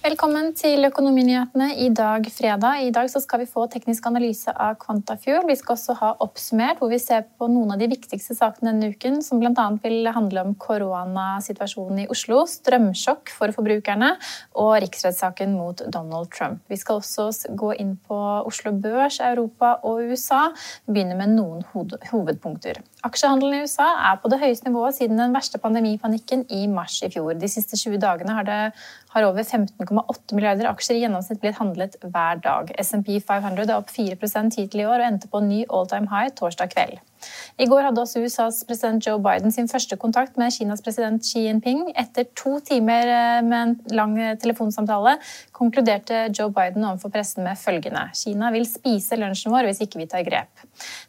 Velkommen til Økonominyhetene i dag fredag. I dag skal vi få teknisk analyse av Quantafuel. Vi skal også ha oppsummert hvor vi ser på noen av de viktigste sakene denne uken, som bl.a. vil handle om koronasituasjonen i Oslo, strømsjokk for forbrukerne og riksrettssaken mot Donald Trump. Vi skal også gå inn på Oslo Børs, Europa og USA. Vi begynner med noen hovedpunkter. Aksjehandelen i USA er på det høyeste nivået siden den verste pandemipanikken i mars i fjor. De siste 20 dagene har, det, har over 15,8 milliarder aksjer i gjennomsnitt blitt handlet hver dag. SMP 500 er opp 4 hittil i år og endte på en ny all time high torsdag kveld. I går hadde også USAs president Joe Biden sin første kontakt med Kinas president Xi Jinping. Etter to timer eh, med en lang eh, telefonsamtale konkluderte Joe Biden overfor pressen med følgende Kina vil spise lunsjen vår hvis ikke vi tar grep.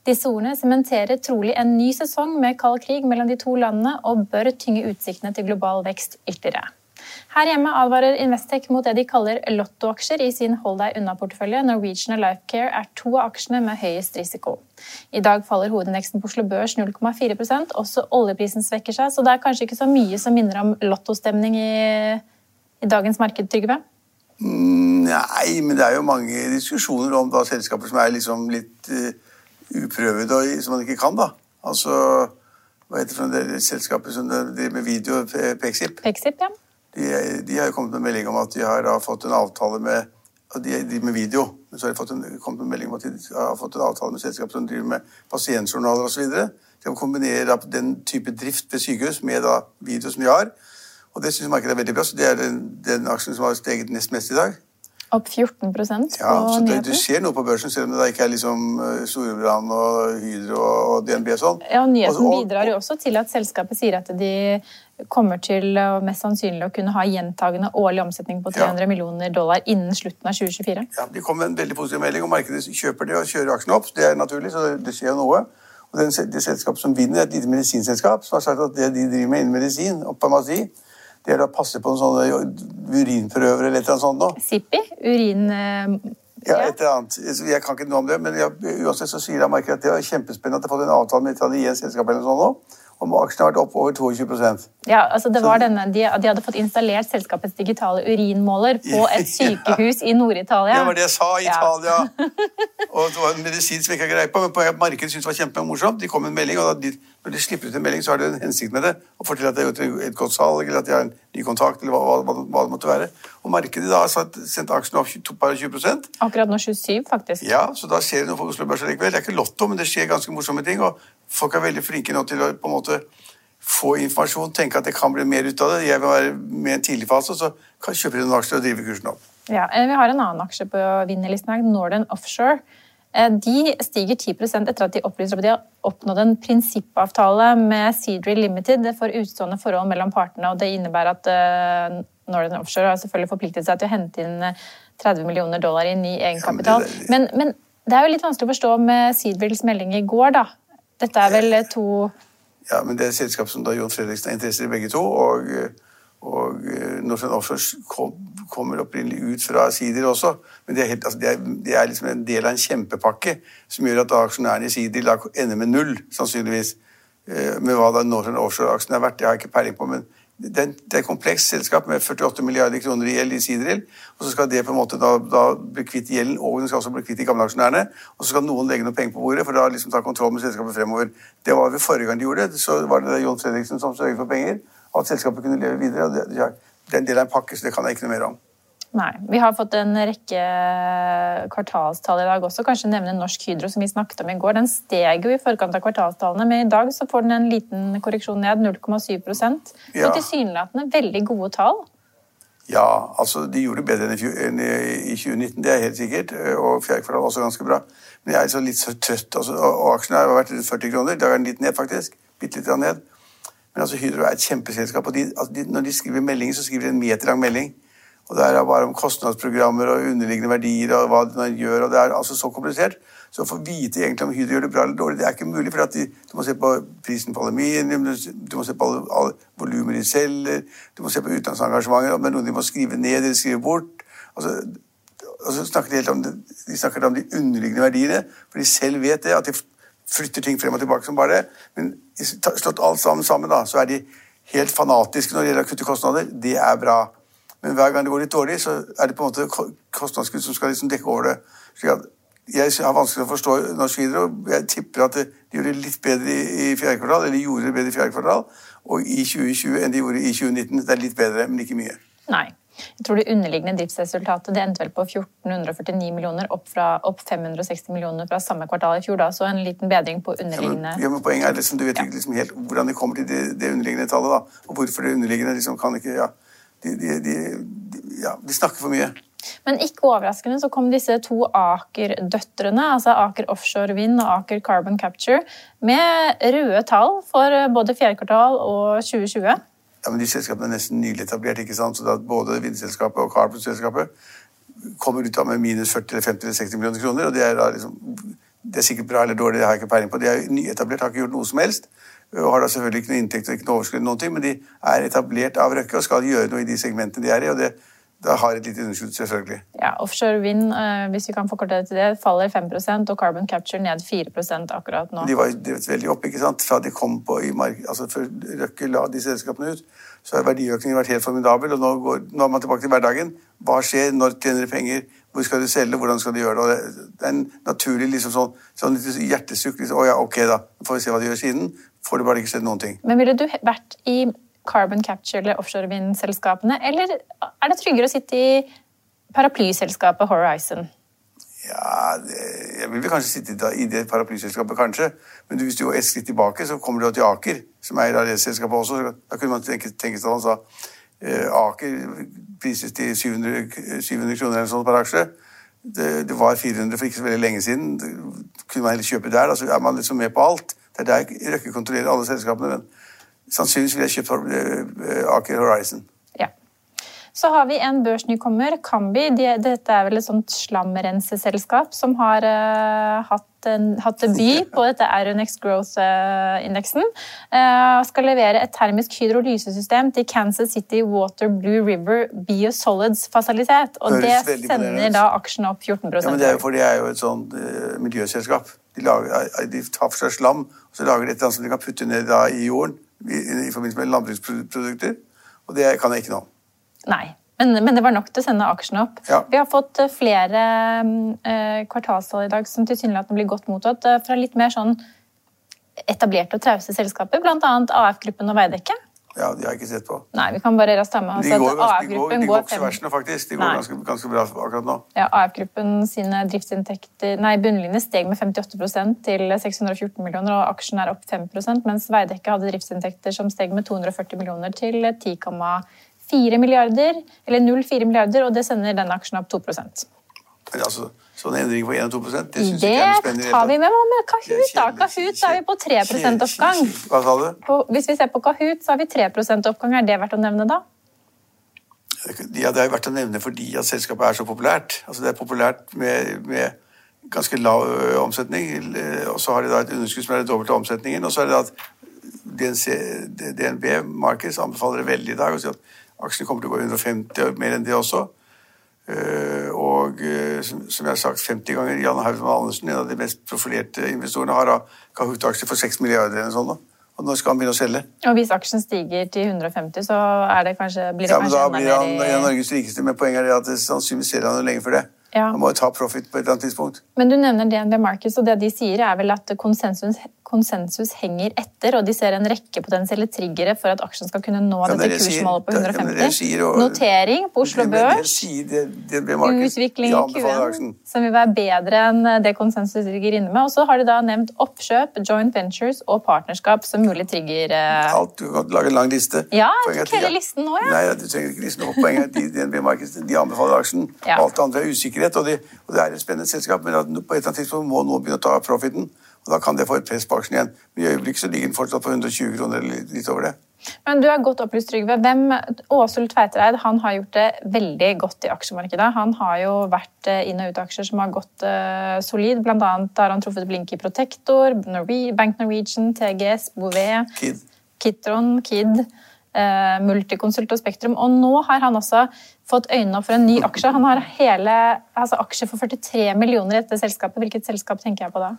Disse ordene sementerer trolig en ny sesong med kald krig mellom de to landene og bør tynge utsiktene til global vekst ytterligere. Her hjemme advarer Investec mot det de kaller lottoaksjer i sin hold deg unna-portefølje. Norwegian og Lifecare er to av aksjene med høyest risiko. I dag faller hovedindeksen på Oslo Børs 0,4% Også oljeprisen svekker seg, så det er kanskje ikke så mye som minner om lottostemning i, i dagens marked, Trygve? Mm, nei, men det er jo mange diskusjoner om da, selskaper som er liksom litt uh, uprøvede og som man ikke kan, da. Altså hva heter det selskapet som driver med video? Pexip? Pexip, ja. De, de, har jo kommet med melding om at de har fått en avtale med de de med video. Men så har de fått en, kommet med melding om at de har fått en avtale med selskap som driver med pasientjournaler osv. De kan kombinere den type drift ved sykehus med da, video som de har. Og det syns markedet er veldig bra. Så det er den, den aksjen som har steget nest mest i dag. Opp 14 på Ja, så det, du ser noe på børsen, selv om det ikke er liksom eh, Storebrand og Hydro og DNB og sånn. Ja, og Nyheten og, og, bidrar jo også til at selskapet sier at de kommer til mest sannsynlig å kunne ha gjentagende årlig omsetning på 300 ja. millioner dollar innen slutten av 2024. Ja, De kom med en veldig positiv melding, og markedet kjøper det og kjører aksjene opp. Det er naturlig, så det skjer noe. Og den, Det selskapet som vinner, er et lite medisinselskap som har sagt at det de driver med innen medisin og farmasi, det gjelder å passe på sånne urinprøver eller et eller annet sånt noe. Sippi? Urin... Eh, ja, et eller annet. Jeg kan ikke noe om det, men jeg, uansett så sier jeg markedet at det er kjempespennende at jeg har fått en avtale med et italiensk selskap eller noe sånt nå om aksjene snart opp over 22% Ja, altså det var denne, de, de, hadde fått installert selskapets digitale urinmåler på et sykehus i Nord-Italia. Det var det jeg sa. Italia. Ja. og det var en medisin som jeg ikke greie på, men markedet syntes det var kjempemorsomt. De kom med en melding, og de, når de slipper ut en melding, så har de en hensikt med det. Og forteller at det er gjort et godt salg, eller at de har en ny kontakt, eller hva, hva, hva det måtte være. Og markedet da har sendt aksjene opp bare 20% Akkurat nå 27, faktisk. Ja, så da skjer det noe for Oslo Børs likevel. Det er ikke lotto, men det skjer ganske morsomme ting. og folk er veldig flinke nå til å på en måte få informasjon, tenke at det kan bli mer ut av det. Jeg vil være med i en tidlig fase, så kan kjøpe noen aksjer og drive kursen opp. Ja, eh, Vi har en annen aksje på vinnerlisten her, Northern Offshore. Eh, de stiger 10% etter at de opplyser at de har oppnådd en prinsippavtale med Seadrill Limited for utstående forhold mellom partene. og Det innebærer at eh, Northern Offshore har selvfølgelig forpliktet seg til å hente inn 30 millioner dollar i ny egenkapital. Men, men, det er jo litt vanskelig å forstå med Seedwills melding i går, da. Dette er vel to Ja, men det er et selskap som da Jon Fredriksen har interesser i begge to. Og, og eh, Northern Offshore kom, kommer opprinnelig ut fra Sider også. Men det er, helt, altså det, er, det er, liksom en del av en kjempepakke som gjør at aksjonærene i Sider ender med null, sannsynligvis. Med hva da Northern Offshore-aksjen er verdt, det har jeg ikke peiling på. men det er, et komplekst selskap med 48 milliarder kroner i gjeld i Sidril. Og så skal det på en måte da, da bli kvitt gjelden, og den skal også bli kvitt de gamle aksjonærene. Og så skal noen legge noe penger på bordet for da liksom ta kontroll med selskapet fremover. Det var ved forrige gang de gjorde det. Så var det John Fredriksen som sørget for penger. At selskapet kunne leve videre. det, det er en del av en pakke, så det kan jeg ikke noe mer om. Nei. Vi har fått en rekke kvartalstall i dag også. Kanskje nevne Norsk Hydro, som vi snakket om i går. Den steg jo i forkant av kvartalstallene, men i dag så får den en liten korreksjon ned, 0,7 ja. Og tilsynelatende veldig gode tall. Ja, altså de gjorde det bedre enn i 2019, det er helt sikkert. Og fjerde kvartal var også ganske bra. Men jeg er liksom litt så trøtt. Altså, og aksjen har vært 40 kroner. I dag er den litt ned, faktisk. Bitte litt ned. Men altså Hydro er et kjempeselskap. og de, altså, de, Når de skriver meldinger, så skriver de en meterlang melding. Og Det er bare om kostnadsprogrammer og underliggende verdier og hva den gjør. og Det er altså så komplisert. Så å få vite egentlig om Hydro gjør det bra eller dårlig, det er ikke mulig. for de, Du må se på prisen på aluminium, du må se på alle, alle volumer de selger, du må se på utenlandsengasjementet, om det er noe de må skrive ned eller skrive bort. Altså, så snakker de, helt om det, de snakker om de underliggende verdiene, for de selv vet det, at de flytter ting frem og tilbake som bare det. Men slått alt sammen sammen, da, så er de helt fanatiske når det gjelder å kutte kostnader. Det er bra. Men hver gang det går litt dårlig, så er det på en måte kostnadskutt som skal liksom dekke over det. jeg har vanskelig å forstå Norsk videre, og Jeg tipper at de gjorde det litt bedre i fjerde kvartal, eller gjorde det bedre i fjerde kvartal, og i 2020 enn de gjorde i 2019. Det er litt bedre, men ikke mye. Nei. Jeg tror det underliggende driftsresultatet det endte vel på 1449 millioner, opp, fra, opp 560 millioner fra samme kvartal i fjor. da, Så en liten bedring på underliggende ja, men, Poenget er liksom, du vet ikke liksom helt hvordan de kommer til det, det underliggende tallet. da, og Hvorfor det underliggende liksom kan ikke ja, de, de, ja, de snakker for mye. Men ikke overraskende så kom disse to Aker-døtrene, altså Aker Offshore Wind og Aker Carbon Capture, med røde tall for både fjerde kvartal og 2020. Ja, men De selskapene er nesten nylig etablert, ikke sant? så både vindselskapet og Carbon-selskapet kommer ut av med minus 40 eller 50 eller 60 millioner kroner. og Det er, liksom, det er sikkert bra eller dårlig, det har jeg ikke peiling på. De er nyetablert, har ikke gjort noe som helst og har da selvfølgelig ikke noe inntekt og ikke noe overskudd, noen ting, men de er etablert av Røkke og skal gjøre noe i de segmentene de er i. og det da har et lite underskudd, selvfølgelig. Ja, Offshore vind, eh, hvis vi kan forkorte det til det, faller 5% og Carbon Capture ned 4% akkurat nå. De var drevet veldig opp, ikke sant? Fra de kom på i mark altså Før Røkke la de selskapene ut, så har verdiøkningen vært helt formidabel. og nå, går, nå er man tilbake til hverdagen. Hva skjer? Når tjener de penger? Hvor skal de selge? Hvordan skal de gjøre det? det er en naturlig liksom sånn, sånn hjertesukk. Liksom, å ja, ok, da. får vi se hva de gjør siden får du bare ikke sett noen ting. Men ville du vært i carbon capture eller offshore vindselskapene, eller er det tryggere å sitte i paraplyselskapet Horizon? Ja, det, Jeg vil kanskje sitte i det paraplyselskapet, kanskje. Men hvis du går et skritt tilbake, så kommer du til Aker, som eier av det selskapet også. Da kunne man tenke, tenke seg han sa eh, Aker prises til 700, 700 kroner eller sånt per aksje. Det, det, var 400 for ikke så veldig lenge siden. Det kunne man heller kjøpe der. Da så er man liksom med på alt. Det er der Røkke kontrollere alle selskapene. men Sannsynligvis ville jeg kjøpt eh, Aker Horizon. Ja. Så har vi en børsnykommer, Kambi. Dette er vel et sånt slamrenseselskap som har uh, hatt, en, hatt debut på dette Aeronex Growth-indeksen. Uh, skal levere et termisk hydrolysesystem til Kansas City Water Blue River Biosolids-fasilitet. Og det sender da aksjen opp 14 ja, men det er jo, fordi det er jo et sånt uh, miljøselskap. De, lager, de, tar for seg slam og så lager de et eller annet som de kan putte ned i jorden i, i, forbindelse med landbruksprodukter. Og det kan jeg ikke noe om. Nei, men, men, det var nok til å sende aksjene opp. Ja. Vi har fått eh, flere eh, kvartalstall i dag som tilsynelatende blir godt mottatt fra litt mer sånn etablerte og trause selskaper, bl.a. AF-gruppen og Veidekke. Ja, de har jeg ikke sett på. Nei, vi kan bare raskt ta med oss at AF-gruppen går, de går, versene, faktisk. De går ganske, ganske, bra akkurat nå. Ja, AF-gruppen sine driftsinntekter Nei, bunnlinje steg med 58% til 614 millioner, og aksjen er opp 5% mens Veidekke hadde driftsinntekter som steg med 240 millioner til 10,4 milliarder, eller 0,4 milliarder, og det sender den aksjen opp 2 Men altså, Sånn endring på 1 2 det syns ikke jeg er spennende. Det tar vi med, med Kahoot. da. Kahoot så er vi på 3 oppgang. Hva sa du? På, hvis vi ser på Kahoot, så har vi 3% oppgang. Er det verdt å nevne, da? Ja, Det er verdt å nevne fordi at selskapet er så populært. Altså, Det er populært med, med ganske lav omsetning, og så har de da et underskudd som er det dobbelte av omsetningen. Og så er det at DNC, DNB Markets anbefaler det veldig i dag og sier at aksjene kommer til å gå 150 og mer enn det også. Eh, og eh, som jeg har sagt 50 ganger, Jan Haugen Andersen, en av de mest profilerte investorene, har Kahoot-aksjer for 6 milliarder eller sånn. Og nå skal han begynne å selge? Og hvis aksjen stiger til 150, så er det kanskje, blir det Ja, men kanskje Da mer blir han da blir han i Norges rikeste, men poenget er at sannsynligvis selger han jo lenge før det. Ja. Han må jo ta profit på et eller annet tidspunkt. Men du nevner DNB Markets, og det de sier er vel at konsensus, konsensus henger etter, og de ser en rekke potensielle triggere for at aksjen skal kunne nå Ja, dette kursmålet på det- ja, men det 150. Notering på Oslo Det- Børs. det- det blir Utvikling i anbefaler Q1 som vil være bedre enn det konsensus ligger inne med. Og så har de da nevnt oppkjøp, joint ventures og partnerskap som mulig trigger. eh, Alt, du kan lage en lang liste. Ja, jeg tok hele listen nå, ja. Nei, du trenger ikke listen opp. Poenget er DNB Markets de anbefaler aksjen. Ja. Alt det andre er usikkerhet, og, de, og det er et spennende selskap, men på et eller annet tidspunkt må noen begynne å ta profiten. Og da kan det få et press på aksjen igjen. Men i øyeblikket så ligger den fortsatt på 120 kroner eller litt, over det. Men du er godt opplyst, Trygve. Hvem, Åsul Tveitereid han har gjort det veldig godt i aksjemarkedet. Han har jo vært eh, inn- og ut-aksjer som har gått uh, solid. Blant annet har han truffet blink i Protector, Norwe Bank Norwegian, TGS, Bouvet, Kid. Kitron, Kid, Uh, Multiconsult og Spektrum. Og nå har han også fått øynene opp for en ny aksje. Han har hele altså aksjer for 43 millioner i dette selskapet. Hvilket selskap tenker jeg på da?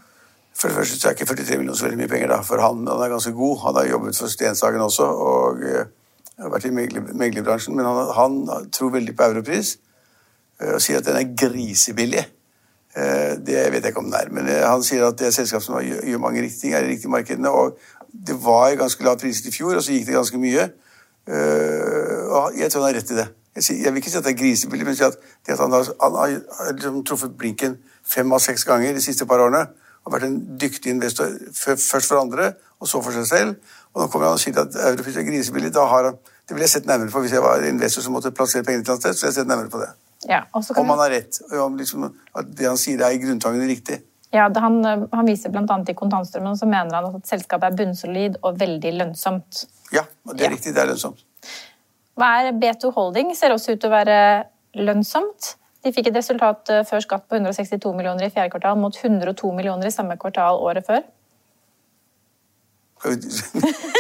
For det første så er ikke 43 millioner så veldig mye penger da, for han. Han er ganske god. Han har jobbet for Stenshagen også og uh, vært i megler- meglerbransjen. Men han, han tror veldig på europris uh, og sier at den er grisebillig. Uh, Det vet jeg ikke om den er, men han sier at det er et selskap som gjør gjør mange riktige er i riktige markedene. Og det var ganske lav priset i fjor, og så gikk det ganske mye. Og jeg tror han har rett i det. Jeg, sier, jeg vil ikke si at det er grisebillig, men si at, at han har, han har har liksom truffet blinken fem av seks ganger de siste par årene og vært en dyktig investor først for andre, og så for seg selv. Og nå kommer han og sier at europris er grisebillig. Da har han, det ville jeg sett nærmere på hvis jeg var investor som måtte plassere pengene til et sted. så ville jeg sett nærmere på det. Ja, og så kan Om han har rett, og om liksom, at det han sier er i grunntangene riktig. Ja, han, han viser bl.a. i kontantstrømmen, og så mener han at selskapet er bunnsolid og veldig lønnsomt. Ja, det er Ja. riktig. Det er lønnsomt. Hva er B2 Holding? Ser også ut til å være lønnsomt. De fikk et resultat eh, før skatt på 162 millioner i fjerde kvartal mot 102 millioner i samme kvartal året før.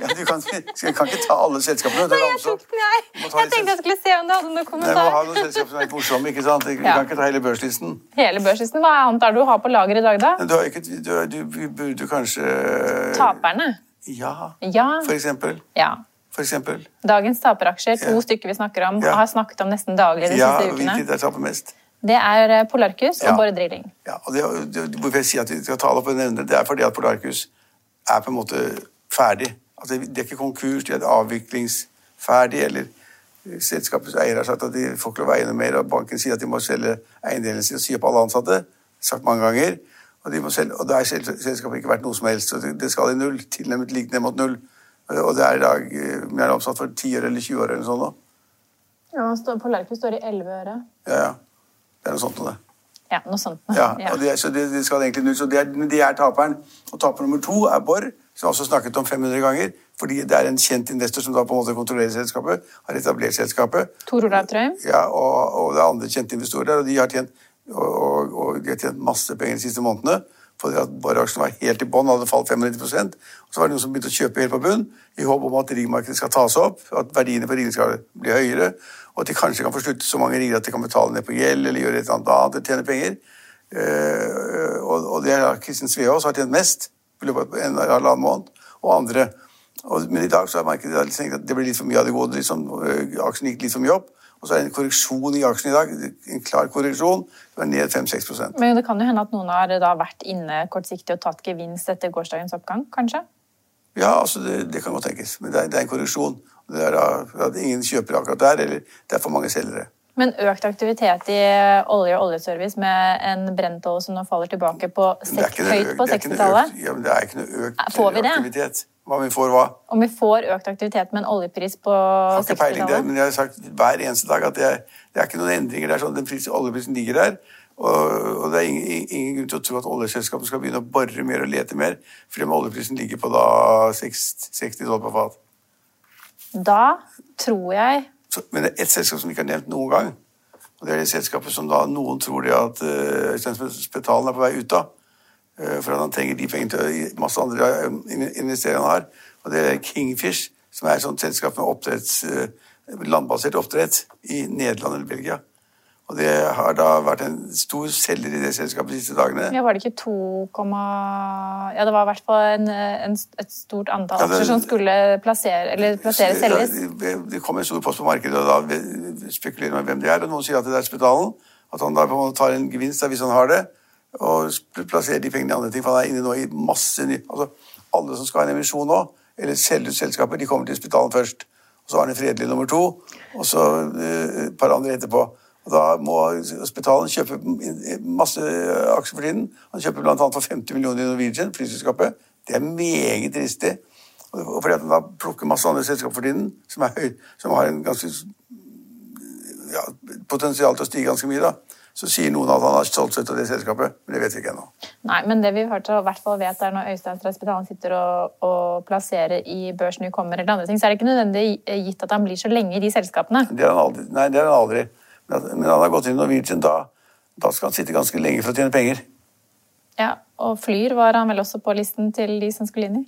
Ja, du kan, skal, kan ikke ta alle selskapene. Er Jeg, tok nei. jeg. Tenkte jeg skulle se om du hadde noen Nei, vi må ha noen selskaper som er morsomme, ikke sant? Du Ja. kan ikke ta hele børslisten. Hele børslisten, Hva annet er det du har på lager i dag, da? Du, har ikke, du, du, du burde kanskje Taperne. Ja, Ja. for eksempel. ja. Eksempel. Dagens taperaksjer, to Ja. stykker vi snakker om, Ja. har snakket om nesten daglig de Ja, siste ukene. hvilket er taper mest? Det er eh, Polarcus og. Borre Drilling. Ja, og det, det, hvorfor jeg sier at vi skal ta det opp og nevne det, det er fordi at Polarcus er på en måte ferdig. Altså, det er ikke konkurs, det er avviklingsferdig, eller selskapets eier har sagt at de får ikke lov å eie noe mer, og banken sier at de må selge eiendelen sin og si opp alle ansatte. sagt mange ganger. Og, de må selge, og da har selskapet ikke vært noe som helst. så det, skal i null, tilnærmet ned mot null. Og det er i dag eh, mer omsatt for 10 år eller 20 år eller noe sånt nå. Ja, Polarcus står i 11 øre. Ja, ja. Det er noe sånt noe, det. Ja, noe sånt. Ja, og det, så de, de skal egentlig null. Så det er, de er taperen. Og taper nummer to er Borr, som jeg også snakket om 500 ganger. Fordi det er en kjent investor som da på en måte kontrollerer selskapet, har etablert selskapet. Tor Olav Trøim. Ja, og, og det er andre kjente investorer der, og de har tjent, og, og, og de har tjent masse penger de siste månedene. Fordi at bare aksjene var helt i bånn, hadde falt 95% Og så var det noen som begynte å kjøpe helt på bunn, i håp om at riggmarkedet skal tas opp, at verdiene på riggene skal bli høyere, og at de kanskje kan få sluttet så mange ringer at de kan betale ned på gjeld eller gjøre et eller annet tjene penger. Eh, og, det er Kristin Sveaas har tjent mest i løpet av en halvannen måned, og andre. Men i dag så har markedet tenkt at det ble litt for mye av det gode. Liksom, aksjen gikk litt for mye opp. Og så er det en korreksjon i aksjen i dag. En klar korreksjon. Det var ned 5-6% Men det kan jo hende at noen har da vært inne kortsiktig og tatt gevinst etter gårsdagens oppgang, kanskje? Ja, altså det, det kan godt tenkes. Men det er, det er en korreksjon. Det er da, ingen kjøper akkurat der, eller det er for mange selgere. Men økt aktivitet i olje og oljeservice med en brentolje som nå faller tilbake på høyt på det er ikke noe 60-tallet. Ja, men det er ikke noe økt aktivitet. Får vi det? aktivitet. Hva vi får hva? Om vi får økt aktivitet med en oljepris på Jeg har ikke peiling, det, men jeg har sagt hver eneste dag at det er, det er ikke noen endringer. Det er sånn, den pris, Oljeprisen ligger der, og, og det er ingen, ingen grunn til å tro at oljeselskapene skal begynne å bore mer og lete mer, fordi om oljeprisen ligger på da 60, 60 dollar på fat. Da tror jeg Så, men det er ett selskap som ikke er nevnt noen gang, og det er det selskapet som da noen tror de at uh, Spetalen er på vei ut av. Eh, for han trenger de pengene til masse andre eh, investeringer han har. Og det er Kingfish, som er et sånt selskap med oppdretts, eh, landbasert oppdrett i Nederland eller Belgia. Og det har da vært en stor selger i det selskapet de siste dagene. Ja, Var det ikke 2, ja, det var i hvert fall en, en, et stort antall ja, aksjer som skulle plassere, eller plassere selges? Det, det kom en stor post på markedet, og da spekulerer man hvem det er. Og noen sier at det er Spetalen. At han da på en måte tar en gevinst hvis han har det, og plassere de pengene i andre ting. For han er inne nå i masse ny... Altså, alle som skal ha en emisjon nå, eller selge ut selskaper, de kommer til spitalen først. Og så har han en fredelig nummer to, og så uh, et par andre etterpå. Og Da må Spetalen kjøpe masse aksjer for tiden. Han kjøper bl.a. for 50 millioner i Norwegian, flyselskapet. Det er meget dristig. Og fordi at han da plukker masse andre selskaper for tiden, som, høy, som har en ganske ja, potensial til å stige ganske mye, da, så sier noen at han har solgt seg ut av det selskapet. Men det vet vi ikke ennå. Nei, men det vi i hvert fall vet er når Øystein Straspetalen sitter og, og, plasserer i børsen kommer eller andre ting, så er det ikke nødvendig gitt at han blir så lenge i de selskapene. Det er han aldri. Nei, det er han aldri. Men han har gått inn i Norwegian, da, da skal han sitte ganske lenge for å tjene penger. Ja, Og Flyr var han vel også på listen til de som skulle inn i?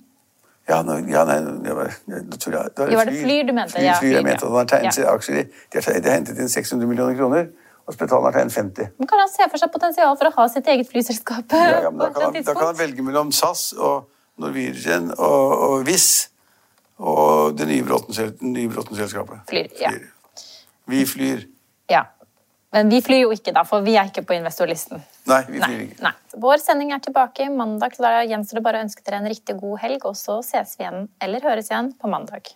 Ja, no, ja nei, jeg, jeg, tror jeg, det var, var det Flyr du mente? Flyr, ja, flyr, jeg mente. Han har tegnet ja. aksjer i. De har hentet inn 600 millioner kroner. Og betaler til 1,50. Men Kan han se for seg potensial for å ha sitt eget flyselskap? Ja, ja, da, kan han, da, kan han, velge mellom SAS og Norwegian og, og Wizz og det nye Bråten-selskapet. Flyr, ja. Flyr. Vi flyr. Ja. Men vi flyr jo ikke, da, for vi er ikke på investorlisten. Nei, vi flyr nei, ikke. Nei. Vår sending er tilbake mandag, så da gjenstår det bare å ønske dere en riktig god helg, og så ses vi igjen, eller høres igjen, på mandag.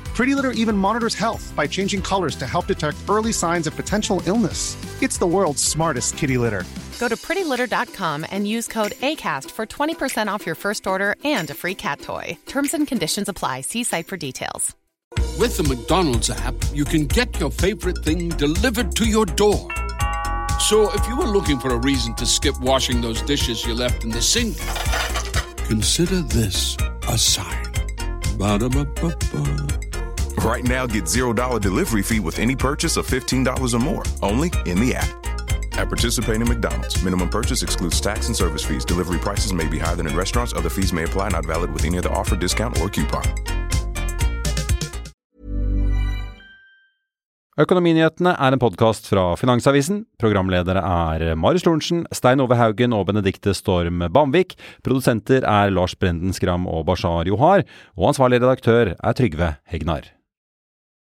Pretty Litter even monitors health by changing colors to help detect early signs of potential illness. It's the world's smartest kitty litter. Go to prettylitter.com and use code ACAST for 20% off your first order and a free cat toy. Terms and conditions apply. See site for details. With the McDonald's app, you can get your favorite thing delivered to your door. So if you were looking for a reason to skip washing those dishes you left in the sink, consider this a sign. Ba-da-ba-ba-ba. Right now, get $0 delivery fee with any purchase of $15 or more, only in the app. At participating McDonald's, minimum purchase excludes tax and service fees. Delivery prices may be higher than in restaurants. Other fees may apply, not valid with any other offer, discount, or coupon. Økonominyhetene er en podkast fra Finansavisen. Programledere er Marius Lorentzen, Stein Ove Haugen og Benedikte Storm Bamvik. Produsenter er Lars Brenden Skram og Bashar Johar. Og ansvarlig redaktør er Trygve Hegnar.